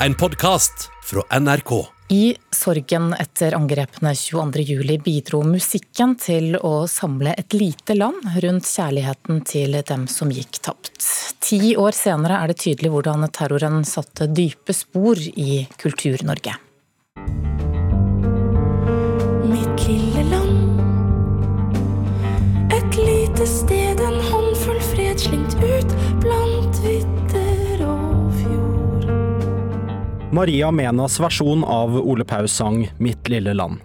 en podkast fra NRK. I sorgen etter angrepene 22.07 bidro musikken til å samle et lite land rundt kjærligheten til dem som gikk tapt. Ti år senere er det tydelig hvordan terroren satte dype spor i Kultur-Norge. Mitt lille land. Maria Menas versjon av Ole Paus sang 'Mitt lille land'.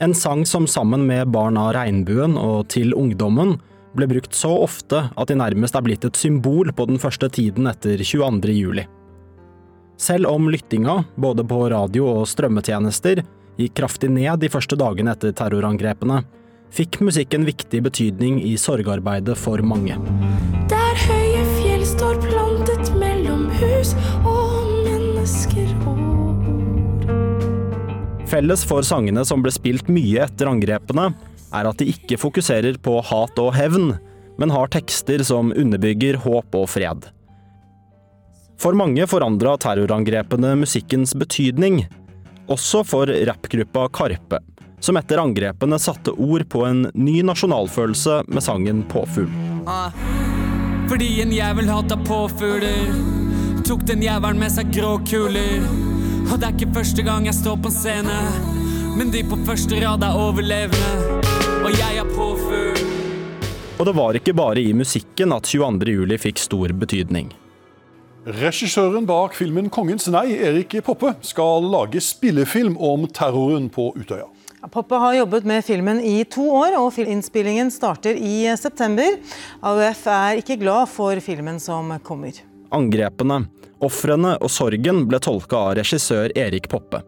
En sang som sammen med Barna regnbuen og Til ungdommen ble brukt så ofte at de nærmest er blitt et symbol på den første tiden etter 22. juli. Selv om lyttinga, både på radio og strømmetjenester, gikk kraftig ned de første dagene etter terrorangrepene, fikk musikken viktig betydning i sorgarbeidet for mange. Der Felles for sangene som ble spilt mye etter angrepene, er at de ikke fokuserer på hat og hevn, men har tekster som underbygger håp og fred. For mange forandra terrorangrepene musikkens betydning, også for rappgruppa Karpe, som etter angrepene satte ord på en ny nasjonalfølelse med sangen Påfugl. Ah, fordi en jævel hata påfugler, tok den jævelen med seg grå kuler. Og det er ikke første gang jeg står på en scene, men de på første rad er overlevende. Og jeg er påfugl. Og det var ikke bare i musikken at 22. juli fikk stor betydning. Regissøren bak filmen 'Kongens nei', Erik Poppe, skal lage spillefilm om terroren på Utøya. Poppe har jobbet med filmen i to år, og innspillingen starter i september. AUF er ikke glad for filmen som kommer. Angrepene, ofrene og sorgen ble tolka av regissør Erik Poppe.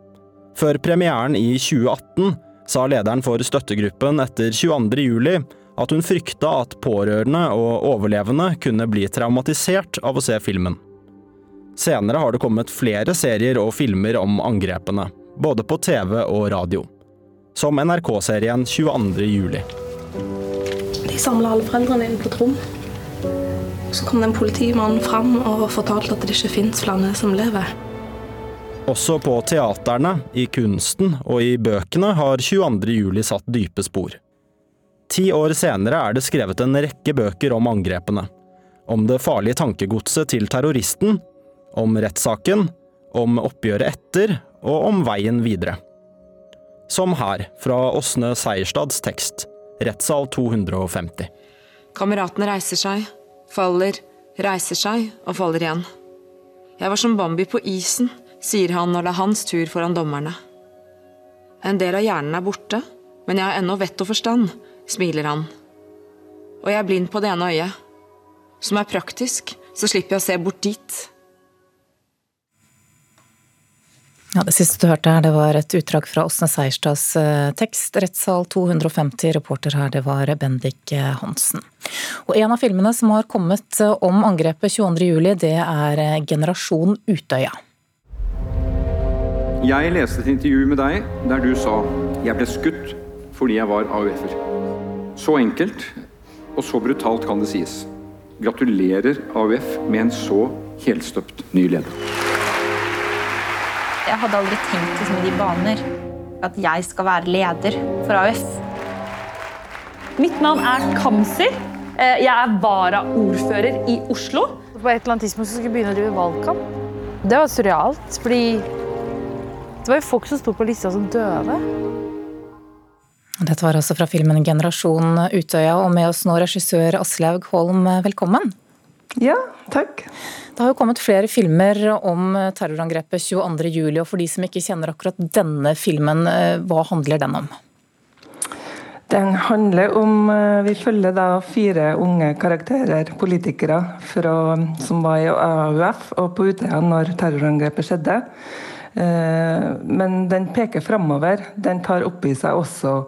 Før premieren i 2018 sa lederen for støttegruppen etter 22. juli at hun frykta at pårørende og overlevende kunne bli traumatisert av å se filmen. Senere har det kommet flere serier og filmer om angrepene, både på TV og radio. Som NRK-serien 22. juli. De samla alle foreldrene inn på et rom. Så kom det en politimann fram og fortalte at det ikke fins flere som lever. Også på teaterne, i kunsten og i bøkene har 22. juli satt dype spor. Ti år senere er det skrevet en rekke bøker om angrepene. Om det farlige tankegodset til terroristen, om rettssaken, om oppgjøret etter og om veien videre. Som her, fra Åsne Seierstads tekst, Rettssal 250. Kameratene reiser seg, faller, reiser seg og faller igjen. Jeg var som Bambi på isen, sier han når det er hans tur foran dommerne. En del av hjernen er borte, men jeg har ennå vett og forstand, smiler han. Og jeg er blind på det ene øyet. Som er praktisk, så slipper jeg å se bort dit. Ja, Det siste du hørte her, det var et utdrag fra Åsne Seierstads eh, tekst, rettssal 250. Reporter her, det var Bendik eh, Hansen. Og En av filmene som har kommet eh, om angrepet 22.07, det er Generasjon Utøya. Jeg leste et intervju med deg der du sa jeg ble skutt fordi jeg var AUF-er. Så enkelt og så brutalt kan det sies. Gratulerer AUF med en så helstøpt ny leder. Jeg hadde aldri tenkt liksom, i de baner at jeg skal være leder for AUF. Mitt navn er Kamzy. Eh, Jeg er varaordfører i Oslo. På et eller annet tidspunkt skulle jeg begynne å drive valgkamp. Det var surrealt, fordi det var jo folk som sto på lista som døde. Dette var altså fra filmen Generasjon Utøya, og med oss nå regissør Aslaug Holm, velkommen. Ja, takk. Det har jo kommet flere filmer om terrorangrepet 22.07, og for de som ikke kjenner akkurat denne filmen, eh, hva handler den om? Den handler om eh, Vi følger da fire unge karakterer, politikere, fra, som var i AUF og på Utøya når terrorangrepet skjedde. Eh, Men den peker framover. Den tar opp i seg også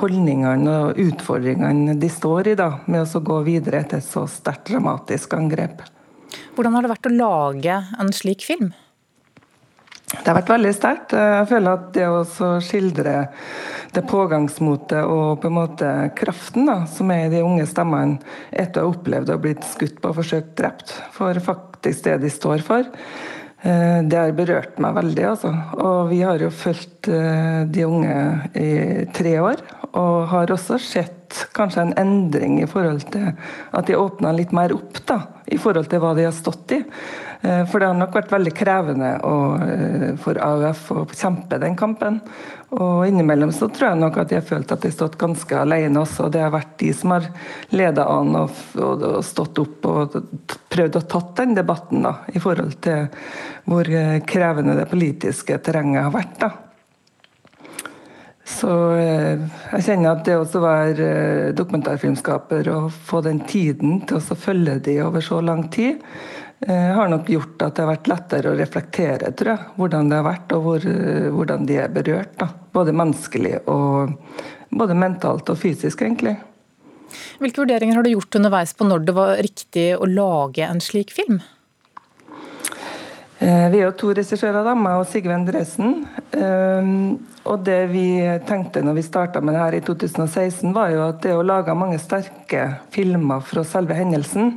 holdningene og utfordringene de står i, da, med å gå videre etter et så sterkt dramatisk angrep. Hvordan har det vært å lage en slik film? Det har vært veldig sterkt. Jeg føler at det å skildre det pågangsmotet og på en måte kraften da, som er i de unge stemmene etter å ha opplevd å blitt skutt på og forsøkt drept, for faktisk det de står for, Eh, det har berørt meg veldig, altså. Og vi har jo fulgt eh, de unge i tre år. Og har også sett kanskje en endring i forhold til at de åpna litt mer opp da, i forhold til hva de har stått i. Eh, for det har nok vært veldig krevende å, for AUF å kjempe den kampen. Og innimellom så tror jeg nok at de har følt at de har stått ganske alene også. Det har vært de som har ledet an og, og, og, stått opp og prøvd å tatt den debatten da, i forhold til hvor krevende det politiske terrenget har vært. da. Så eh, jeg kjenner at det å være eh, dokumentarfilmskaper og få den tiden til å følge de over så lang tid, eh, har nok gjort at det har vært lettere å reflektere, tror jeg, hvordan det har vært og hvor, hvordan de er berørt. Da. Både menneskelig og både mentalt og fysisk, egentlig. Hvilke vurderinger har du gjort underveis på når det var riktig å lage en slik film? Eh, vi er jo to regissører, da, meg og Sigve Endresen. Eh, og det vi tenkte når vi starta med det her i 2016, var jo at det å lage mange sterke filmer fra selve hendelsen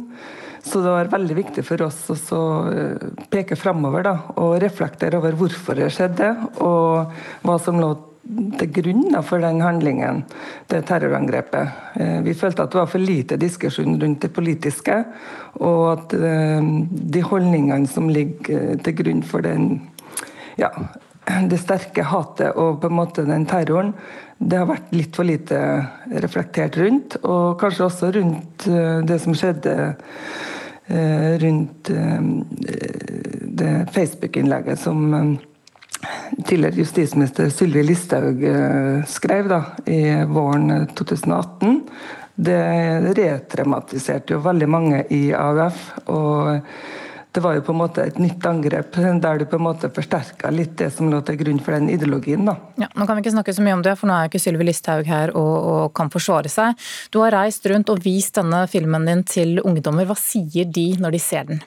så det var veldig viktig for oss å eh, peke framover og reflektere over hvorfor det skjedde, og hva som lå til grunn for den handlingen, det terrorangrepet. Eh, vi følte at det var for lite diskusjon rundt det politiske, og at eh, de holdningene som ligger til grunn for den, ja, det sterke hatet og på en måte den terroren, det har vært litt for lite reflektert rundt. Og kanskje også rundt det som skjedde rundt det Facebook-innlegget som tidligere justisminister Sylvi Listhaug eh, skrev da, i våren 2018. Det retraumatiserte jo veldig mange i AUF. og det var jo på en måte et nytt angrep der du på en måte forsterka litt det som lå til grunn for den ideologien. da. Ja, nå kan vi ikke snakke så mye om det, for nå er jo ikke Sylvi Listhaug her og, og, kan forsvare seg. Du har reist rundt og vist denne filmen din til ungdommer. Hva sier de når de ser den?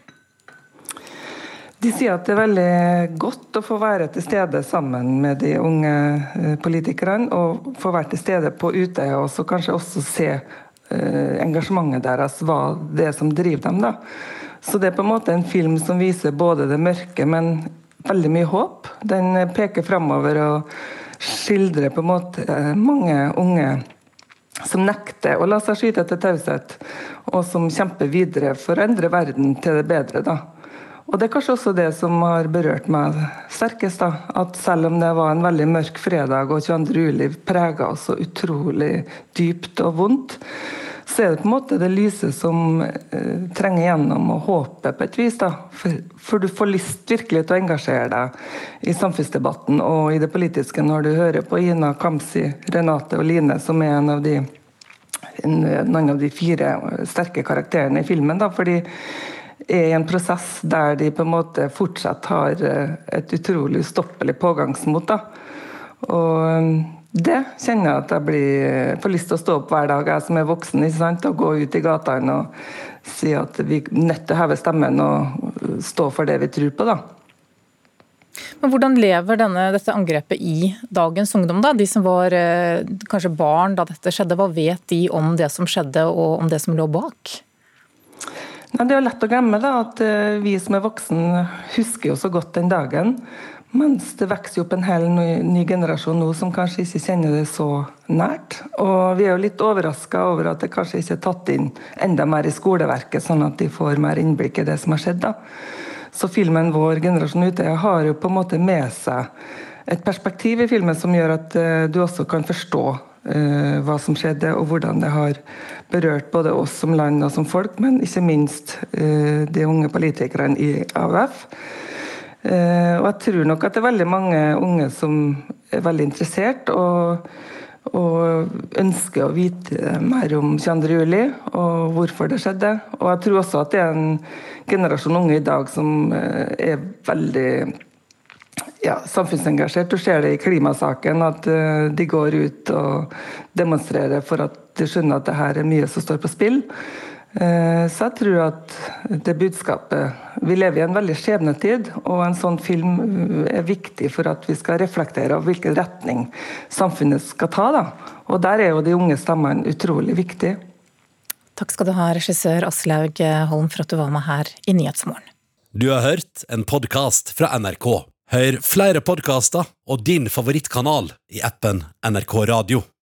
De sier at det er veldig godt å få være til stede sammen med de unge eh, politikerne. Og få være til stede på Utøya og kanskje også se eh, engasjementet deres, hva det er som driver dem. da. Så det er på en måte en film som viser både det mørke, men veldig mye håp. Den peker framover og skildrer på en måte eh, mange unge som nekter å la seg skyte til taushet, og som kjemper videre for å endre verden til det bedre. da. Og Det er kanskje også det som har berørt meg sterkest. da, At selv om det var en veldig mørk fredag og 22. juli prega oss så utrolig dypt og vondt, så er det på en måte det lyse som eh, trenger gjennom og håpet på et vis. da, for, for, du får lyst virkelig til å engasjere deg i samfunnsdebatten og i det politiske når du hører på Ina, Kamzy, Renate og Line, som er en av de, en, en av de fire sterke karakterene i filmen. da, fordi er i en prosess der de på en måte fortsatt har eh, et utrolig ustoppelig pågangsmot. Da. Og det kjenner jeg at jeg blir, eh, får lyst til å stå opp hver dag, jeg som er voksen, og gå ut i gatene og si at vi er nødt til å heve stemmen og stå for det vi tror på. da. Men Hvordan lever denne, dette angrepet i dagens ungdom? da? De som var kanskje barn da dette skjedde, hva vet de om det som skjedde og om det som lå bak? Nei, det er jo lett å glemme da, at eh, vi som er voksne, husker jo så godt den dagen. Mens det vokser opp en hel ny, ny, generasjon nå som kanskje ikke kjenner det så nært. Og vi er jo litt overraska over at det kanskje ikke er tatt inn enda mer i skoleverket, sånn at de får mer innblikk i det som har skjedd. da. Så filmen vår generasjon ute har jo på en måte med seg et perspektiv i filmen som gjør at uh, du også kan forstå uh, hva som skjedde, og hvordan det har berørt både oss som land og som folk, men ikke minst uh, de unge politikerne i AUF. Og jeg tror nok at det er veldig mange unge som er veldig interessert og, og ønsker å vite mer om 22.07. og hvorfor det skjedde. Og jeg tror også at det er en generasjon unge i dag som er veldig ja, samfunnsengasjert. Du ser det i klimasaken, at uh, de går ut og demonstrerer for at de skjønner at det her er mye som står på spill. Uh, så jeg tror at det budskapet Vi lever i en veldig skjebnetid, og en sånn film er viktig for at vi skal reflektere over hvilken retning samfunnet skal ta. Da. Og der er jo de unge stemmene utrolig viktige. Takk skal du ha, regissør Aslaug Holm, for at du var med her i Nyhetsmorgen. Du har hørt en podkast fra NRK. Hør flere podkaster og din favorittkanal i appen NRK Radio.